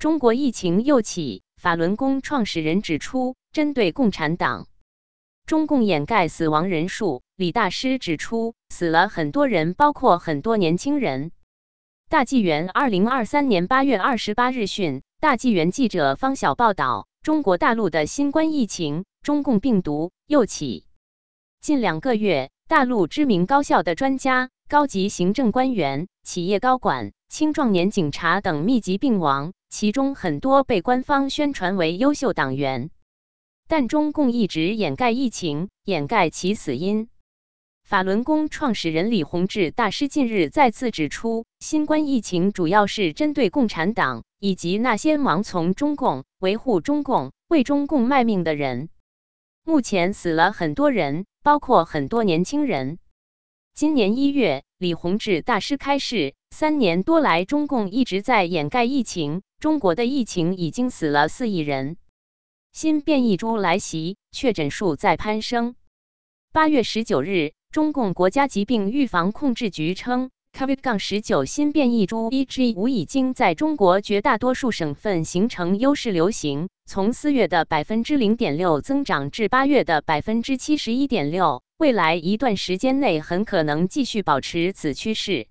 中国疫情又起，法轮功创始人指出，针对共产党，中共掩盖死亡人数。李大师指出，死了很多人，包括很多年轻人。大纪元二零二三年八月二十八日讯，大纪元记者方晓报道，中国大陆的新冠疫情，中共病毒又起。近两个月，大陆知名高校的专家、高级行政官员、企业高管、青壮年警察等密集病亡，其中很多被官方宣传为优秀党员，但中共一直掩盖疫情，掩盖其死因。法轮功创始人李洪志大师近日再次指出，新冠疫情主要是针对共产党以及那些盲从中共、维护中共、为中共卖命的人。目前死了很多人，包括很多年轻人。今年一月，李洪志大师开示，三年多来，中共一直在掩盖疫情，中国的疫情已经死了四亿人。新变异株来袭，确诊数在攀升。八月十九日。中共国家疾病预防控制局称，COVID-19 新变异株 EG5 已经在中国绝大多数省份形成优势流行，从四月的百分之零点六增长至八月的百分之七十一点六，未来一段时间内很可能继续保持此趋势。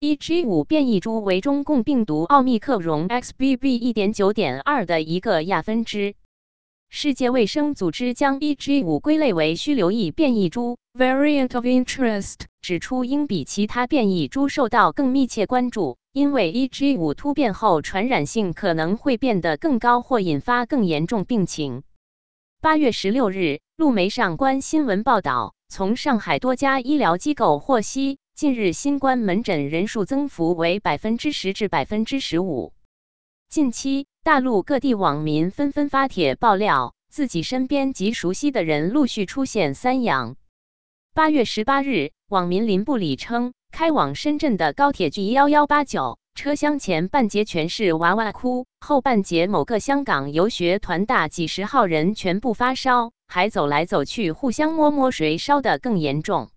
EG5 变异株为中共病毒奥密克戎 XBB.1.9.2 的一个亚分支。世界卫生组织将 EG5 归类为需留意变异株 （Variant of Interest），指出应比其他变异株受到更密切关注，因为 EG5 突变后传染性可能会变得更高或引发更严重病情。八月十六日，路媒上官新闻报道，从上海多家医疗机构获悉，近日新冠门诊人数增幅为百分之十至百分之十五。近期。大陆各地网民纷纷发帖爆料，自己身边及熟悉的人陆续出现三阳。八月十八日，网民林布里称，开往深圳的高铁 G 幺幺八九车厢前半截全是娃娃哭，后半截某个香港游学团大几十号人全部发烧，还走来走去互相摸摸，谁烧的更严重。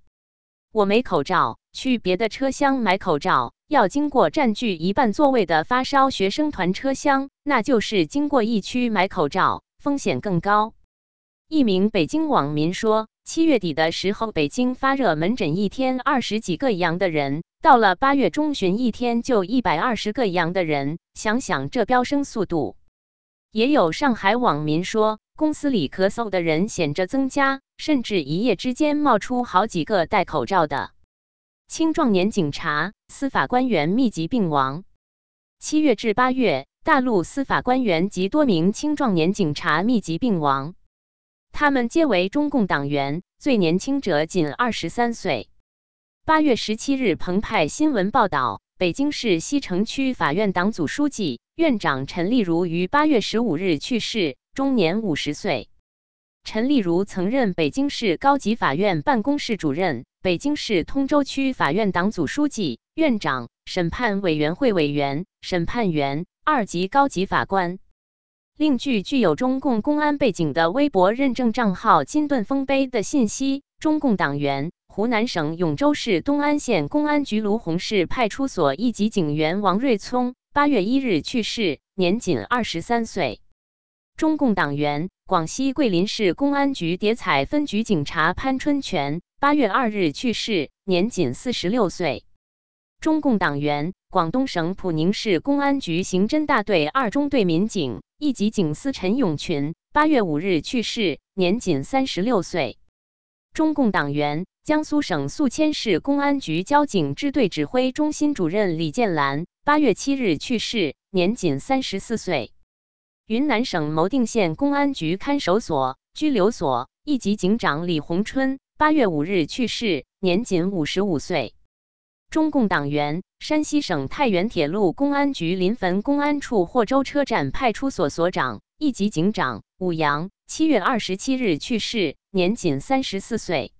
我没口罩，去别的车厢买口罩。要经过占据一半座位的发烧学生团车厢，那就是经过疫区买口罩，风险更高。一名北京网民说：“七月底的时候，北京发热门诊一天二十几个阳的人，到了八月中旬，一天就一百二十个阳的人。想想这飙升速度。”也有上海网民说，公司里咳嗽的人显着增加，甚至一夜之间冒出好几个戴口罩的。青壮年警察、司法官员密集病亡。七月至八月，大陆司法官员及多名青壮年警察密集病亡，他们皆为中共党员，最年轻者仅二十三岁。八月十七日，澎湃新闻报道，北京市西城区法院党组书记、院长陈丽如于八月十五日去世，终年五十岁。陈丽如曾任北京市高级法院办公室主任。北京市通州区法院党组书记、院长、审判委员会委员、审判员、二级高级法官。另据具有中共公安背景的微博认证账号“金盾丰碑”的信息，中共党员、湖南省永州市东安县公安局卢洪市派出所一级警员王瑞聪，八月一日去世，年仅二十三岁。中共党员、广西桂林市公安局叠彩分局警察潘春全。八月二日去世，年仅四十六岁。中共党员、广东省普宁市公安局刑侦大队二中队民警、一级警司陈永群，八月五日去世，年仅三十六岁。中共党员、江苏省宿迁市公安局交警支队指挥中心主任李建兰，八月七日去世，年仅三十四岁。云南省牟定县公安局看守所、拘留所一级警长李洪春。八月五日去世，年仅五十五岁。中共党员，山西省太原铁路公安局临汾公安处霍州车站派出所所长、一级警长武阳，七月二十七日去世，年仅三十四岁。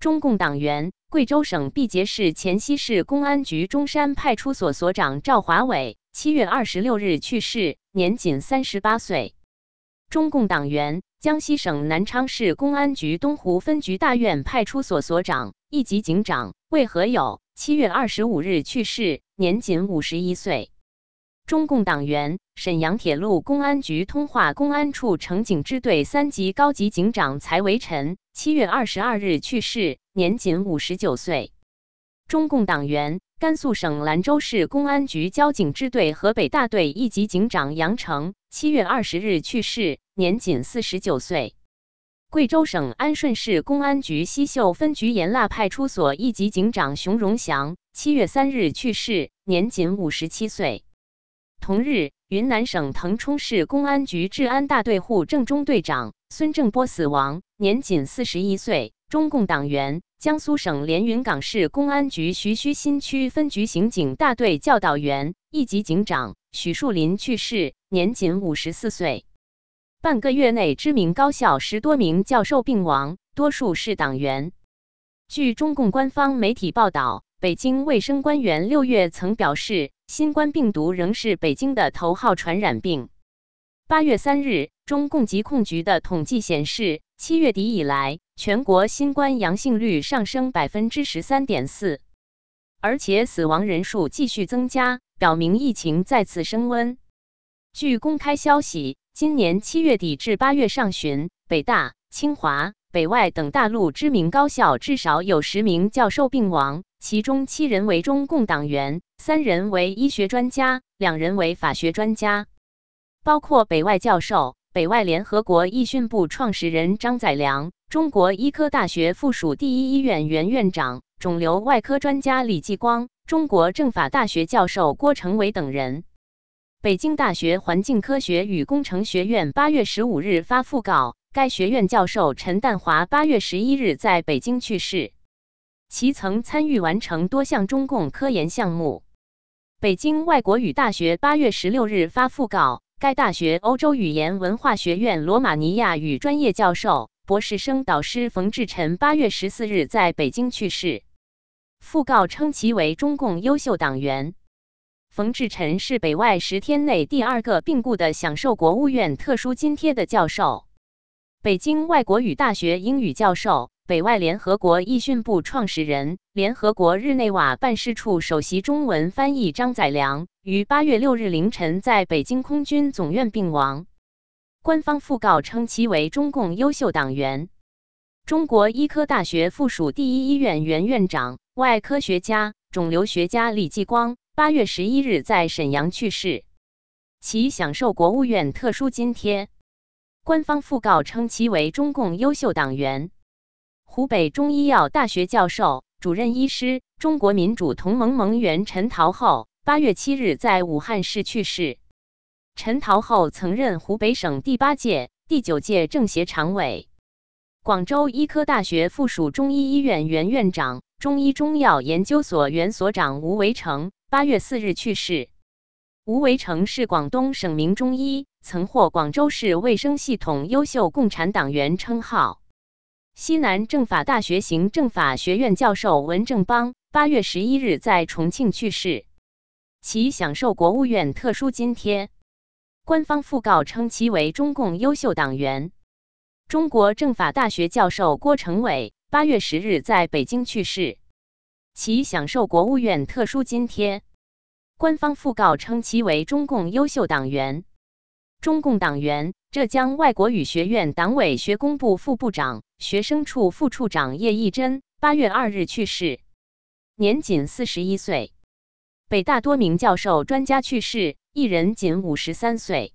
中共党员，贵州省毕节市黔西市公安局中山派出所所长赵华伟，七月二十六日去世，年仅三十八岁。中共党员。江西省南昌市公安局东湖分局大院派出所所长、一级警长魏和友，七月二十五日去世，年仅五十一岁。中共党员，沈阳铁路公安局通化公安处乘警支队三级高级警长蔡维臣，七月二十二日去世，年仅五十九岁。中共党员，甘肃省兰州市公安局交警支队河北大队一级警长杨成，七月二十日去世，年仅四十九岁。贵州省安顺市公安局西秀分局盐蜡派出所一级警长熊荣祥，七月三日去世，年仅五十七岁。同日，云南省腾冲市公安局治安大队户政中队长孙正波死亡，年仅四十一岁。中共党员。江苏省连云港市公安局徐圩新区分局刑警大队教导员一级警长许树林去世，年仅五十四岁。半个月内，知名高校十多名教授病亡，多数是党员。据中共官方媒体报道，北京卫生官员六月曾表示，新冠病毒仍是北京的头号传染病。八月三日，中共疾控局的统计显示，七月底以来。全国新冠阳性率上升百分之十三点四，而且死亡人数继续增加，表明疫情再次升温。据公开消息，今年七月底至八月上旬，北大、清华、北外等大陆知名高校至少有十名教授病亡，其中七人为中共党员，三人为医学专家，两人为法学专家，包括北外教授、北外联合国医训部创始人张载良。中国医科大学附属第一医院原院长、肿瘤外科专家李继光，中国政法大学教授郭成伟等人。北京大学环境科学与工程学院八月十五日发讣告，该学院教授陈淡华八月十一日在北京去世，其曾参与完成多项中共科研项目。北京外国语大学八月十六日发讣告，该大学欧洲语言文化学院罗马尼亚语专业教授。博士生导师冯志臣八月十四日在北京去世，讣告称其为中共优秀党员。冯志臣是北外十天内第二个病故的享受国务院特殊津贴的教授，北京外国语大学英语教授，北外联合国译训部创始人，联合国日内瓦办事处首席中文翻译张载良于八月六日凌晨在北京空军总院病亡。官方讣告称其为中共优秀党员。中国医科大学附属第一医院原院长、外科学家、肿瘤学家李继光八月十一日在沈阳去世，其享受国务院特殊津贴。官方讣告称其为中共优秀党员。湖北中医药大学教授、主任医师、中国民主同盟盟员陈桃后八月七日在武汉市去世。陈桃后曾任湖北省第八届、第九届政协常委，广州医科大学附属中医医院原院长、中医中药研究所原所长吴维成八月四日去世。吴维成是广东省名中医，曾获广州市卫生系统优秀共产党员称号。西南政法大学行政法学院教授文正邦八月十一日在重庆去世，其享受国务院特殊津贴。官方讣告称其为中共优秀党员。中国政法大学教授郭成伟八月十日在北京去世，其享受国务院特殊津贴。官方讣告称其为中共优秀党员。中共党员，浙江外国语学院党委学工部副部长、学生处副处长叶义珍八月二日去世，年仅四十一岁。北大多名教授专家去世。一人仅五十三岁。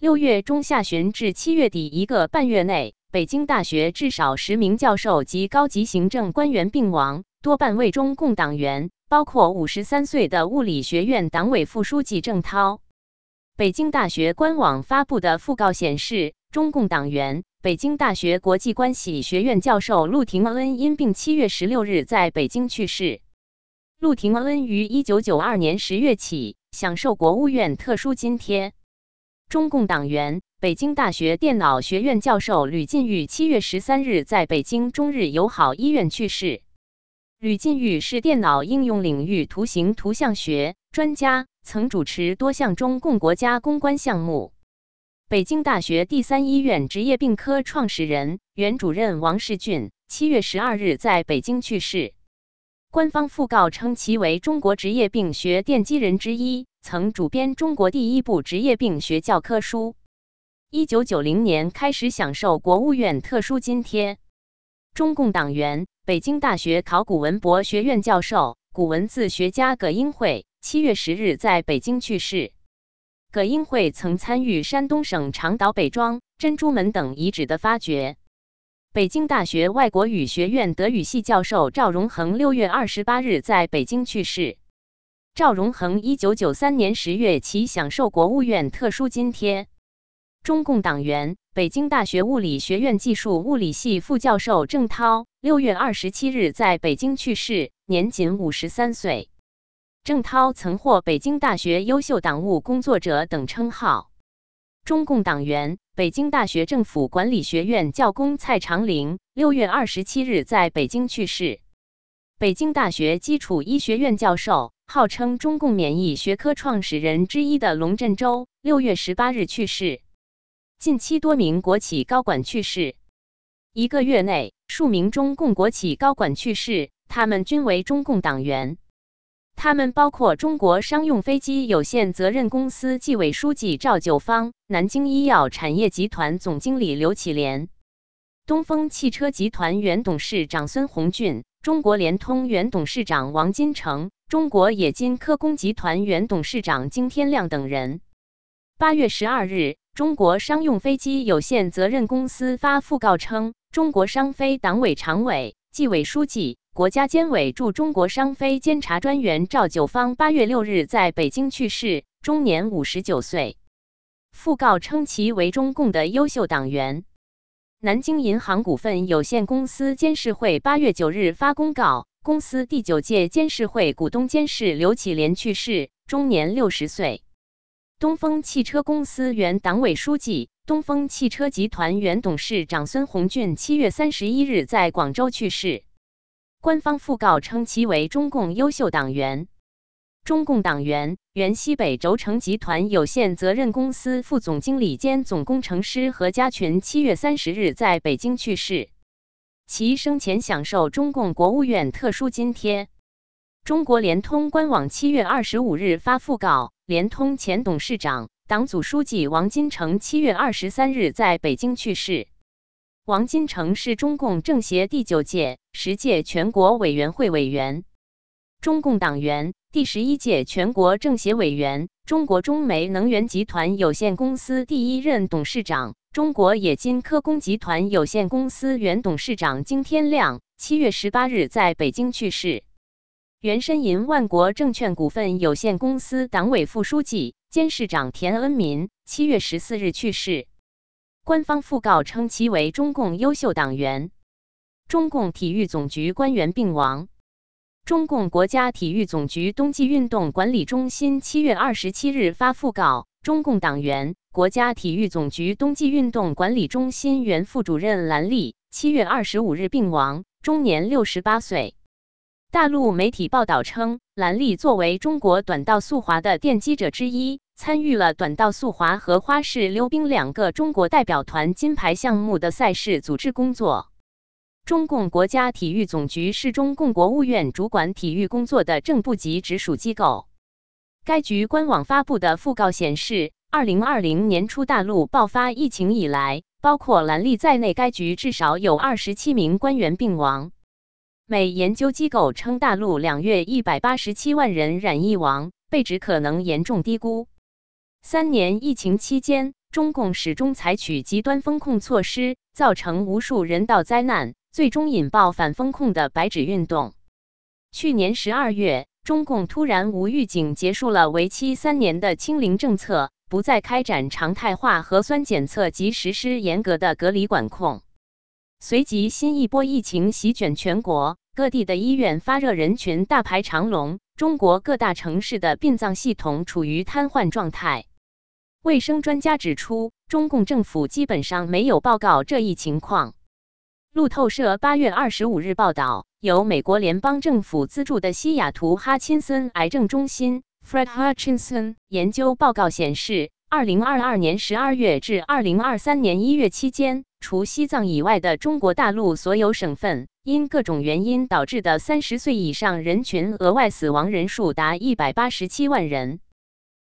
六月中下旬至七月底一个半月内，北京大学至少十名教授及高级行政官员病亡，多半为中共党员，包括五十三岁的物理学院党委副书记郑涛。北京大学官网发布的讣告显示，中共党员、北京大学国际关系学院教授陆廷恩因病七月十六日在北京去世。陆廷恩于一九九二年十月起。享受国务院特殊津贴。中共党员、北京大学电脑学院教授吕进玉七月十三日在北京中日友好医院去世。吕进玉是电脑应用领域图形图像学专家，曾主持多项中共国家公关项目。北京大学第三医院职业病科创始人、原主任王世俊七月十二日在北京去世。官方讣告称其为中国职业病学奠基人之一，曾主编中国第一部职业病学教科书。一九九零年开始享受国务院特殊津贴。中共党员，北京大学考古文博学院教授、古文字学家葛英会，七月十日在北京去世。葛英会曾参与山东省长岛北庄、珍珠门等遗址的发掘。北京大学外国语学院德语系教授赵荣恒六月二十八日在北京去世。赵荣恒一九九三年十月起享受国务院特殊津贴。中共党员，北京大学物理学院技术物理系副教授郑涛，六月二十七日在北京去世，年仅五十三岁。郑涛曾获北京大学优秀党务工作者等称号。中共党员，北京大学政府管理学院教工蔡长龄，六月二十七日在北京去世。北京大学基础医学院教授，号称中共免疫学科创始人之一的龙振洲，六月十八日去世。近期多名国企高管去世，一个月内数名中共国企高管去世，他们均为中共党员。他们包括中国商用飞机有限责任公司纪委书记赵九方、南京医药产业集团总经理刘启莲、东风汽车集团原董事长孙红俊、中国联通原董事长王金成、中国冶金科工集团原董事长金天亮等人。八月十二日。中国商用飞机有限责任公司发讣告称，中国商飞党委常委、纪委书记、国家监委驻中国商飞监察专员赵九方八月六日在北京去世，终年五十九岁。讣告称其为中共的优秀党员。南京银行股份有限公司监事会八月九日发公告，公司第九届监事会股东监事刘启莲去世，终年六十岁。东风汽车公司原党委书记、东风汽车集团原董事长孙红俊七月三十一日在广州去世。官方讣告称其为中共优秀党员。中共党员，原西北轴承集团有限责任公司副总经理兼总工程师何家群七月三十日在北京去世。其生前享受中共国务院特殊津贴。中国联通官网七月二十五日发讣告。联通前董事长、党组书记王金成七月二十三日在北京去世。王金成是中共政协第九届、十届全国委员会委员，中共党员，第十一届全国政协委员，中国中煤能源集团有限公司第一任董事长，中国冶金科工集团有限公司原董事长金天亮七月十八日在北京去世。原申银万国证券股份有限公司党委副书记、监事长田恩民七月十四日去世。官方讣告称其为中共优秀党员。中共体育总局官员病亡。中共国家体育总局冬季运动管理中心七月二十七日发讣告：中共党员、国家体育总局冬季运动管理中心原副主任兰丽七月二十五日病亡，终年六十八岁。大陆媒体报道称，兰丽作为中国短道速滑的奠基者之一，参与了短道速滑和花式溜冰两个中国代表团金牌项目的赛事组织工作。中共国家体育总局是中共国务院主管体育工作的正部级直属机构。该局官网发布的讣告显示，二零二零年初大陆爆发疫情以来，包括兰利在内，该局至少有二十七名官员病亡。美研究机构称，大陆两月一百八十七万人染疫亡，被指可能严重低估。三年疫情期间，中共始终采取极端风控措施，造成无数人道灾难，最终引爆反风控的白纸运动。去年十二月，中共突然无预警结束了为期三年的清零政策，不再开展常态化核酸检测及实施严格的隔离管控。随即，新一波疫情席卷全国。各地的医院发热人群大排长龙，中国各大城市的殡葬系统处于瘫痪状态。卫生专家指出，中共政府基本上没有报告这一情况。路透社八月二十五日报道，由美国联邦政府资助的西雅图哈钦森癌症中心 （Fred Hutchinson） 研究报告显示，二零二二年十二月至二零二三年一月期间，除西藏以外的中国大陆所有省份。因各种原因导致的三十岁以上人群额外死亡人数达一百八十七万人。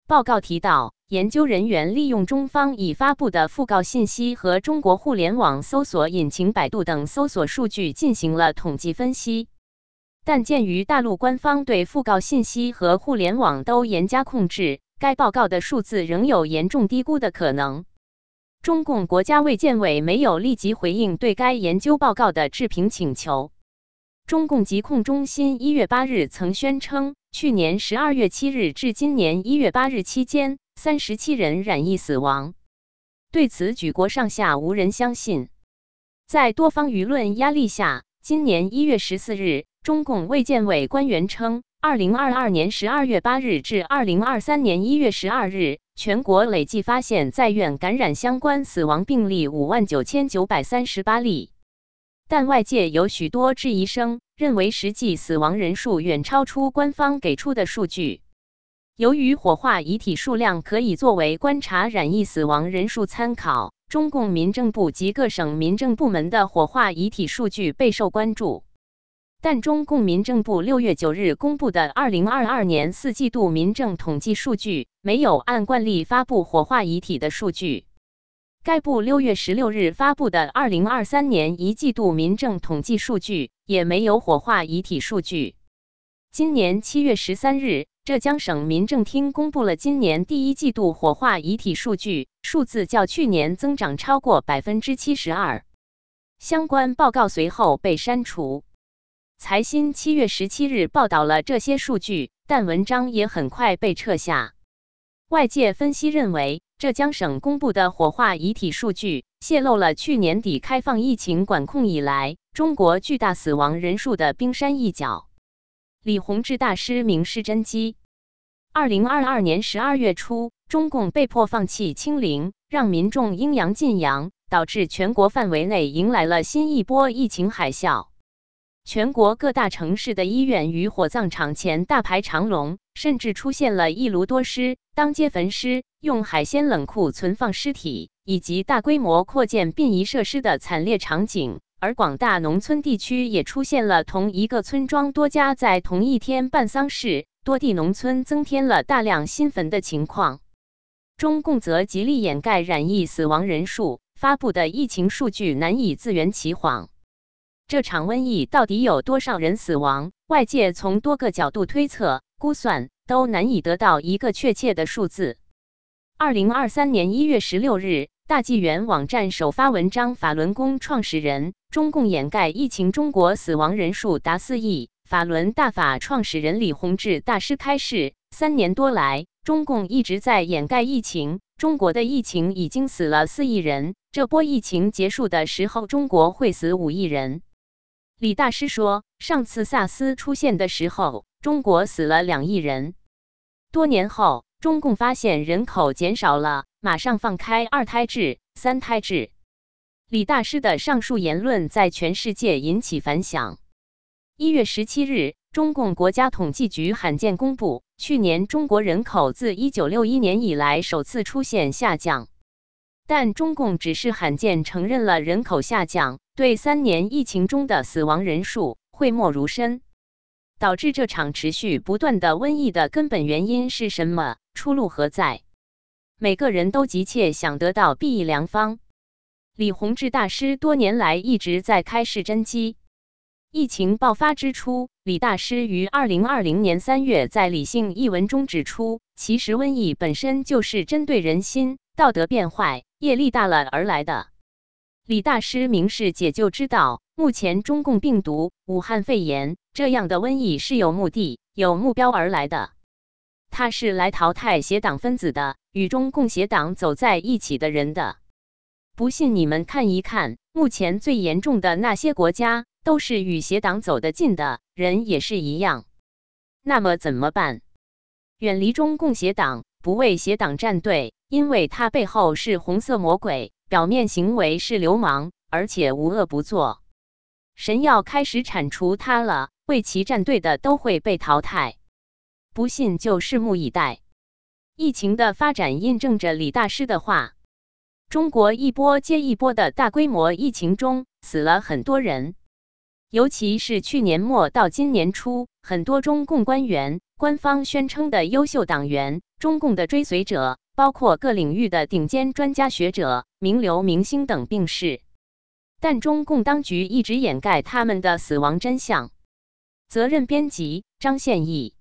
报告提到，研究人员利用中方已发布的讣告信息和中国互联网搜索引擎百度等搜索数据进行了统计分析。但鉴于大陆官方对讣告信息和互联网都严加控制，该报告的数字仍有严重低估的可能。中共国家卫健委没有立即回应对该研究报告的置评请求。中共疾控中心一月八日曾宣称，去年十二月七日至今年一月八日期间，三十七人染疫死亡。对此，举国上下无人相信。在多方舆论压力下，今年一月十四日。中共卫健委官员称，二零二二年十二月八日至二零二三年一月十二日，全国累计发现在院感染相关死亡病例五万九千九百三十八例。但外界有许多质疑声，认为实际死亡人数远超出官方给出的数据。由于火化遗体数量可以作为观察染疫死亡人数参考，中共民政部及各省民政部门的火化遗体数据备受关注。但中共民政部六月九日公布的二零二二年四季度民政统计数据没有按惯例发布火化遗体的数据。该部六月十六日发布的二零二三年一季度民政统计数据也没有火化遗体数据。今年七月十三日，浙江省民政厅公布了今年第一季度火化遗体数据，数字较去年增长超过百分之七十二。相关报告随后被删除。财新七月十七日报道了这些数据，但文章也很快被撤下。外界分析认为，浙江省公布的火化遗体数据泄露了去年底开放疫情管控以来，中国巨大死亡人数的冰山一角。李洪志大师明示真机。二零二二年十二月初，中共被迫放弃清零，让民众应阳尽阳，导致全国范围内迎来了新一波疫情海啸。全国各大城市的医院与火葬场前大排长龙，甚至出现了一炉多尸、当街焚尸、用海鲜冷库存放尸体，以及大规模扩建殡仪设施的惨烈场景。而广大农村地区也出现了同一个村庄多家在同一天办丧事，多地农村增添了大量新坟的情况。中共则极力掩盖染疫死亡人数，发布的疫情数据难以自圆其谎。这场瘟疫到底有多少人死亡？外界从多个角度推测、估算，都难以得到一个确切的数字。二零二三年一月十六日，大纪元网站首发文章，法轮功创始人、中共掩盖疫情中国死亡人数达四亿。法轮大法创始人李洪志大师开示：三年多来，中共一直在掩盖疫情，中国的疫情已经死了四亿人。这波疫情结束的时候，中国会死五亿人。李大师说：“上次萨斯出现的时候，中国死了两亿人。多年后，中共发现人口减少了，马上放开二胎制、三胎制。”李大师的上述言论在全世界引起反响。一月十七日，中共国家统计局罕见公布，去年中国人口自一九六一年以来首次出现下降。但中共只是罕见承认了人口下降。对三年疫情中的死亡人数讳莫如深，导致这场持续不断的瘟疫的根本原因是什么？出路何在？每个人都急切想得到避疫良方。李洪志大师多年来一直在开示真机。疫情爆发之初，李大师于二零二零年三月在《理性》一文中指出，其实瘟疫本身就是针对人心道德变坏、业力大了而来的。李大师明示解救之道。目前中共病毒、武汉肺炎这样的瘟疫是有目的、有目标而来的，他是来淘汰邪党分子的，与中共邪党走在一起的人的。不信你们看一看，目前最严重的那些国家，都是与邪党走得近的人也是一样。那么怎么办？远离中共邪党，不为邪党站队，因为他背后是红色魔鬼。表面行为是流氓，而且无恶不作。神要开始铲除他了，为其站队的都会被淘汰。不信就拭目以待。疫情的发展印证着李大师的话：中国一波接一波的大规模疫情中死了很多人，尤其是去年末到今年初，很多中共官员、官方宣称的优秀党员、中共的追随者，包括各领域的顶尖专家学者、名流明星等病逝，但中共当局一直掩盖他们的死亡真相。责任编辑：张宪义。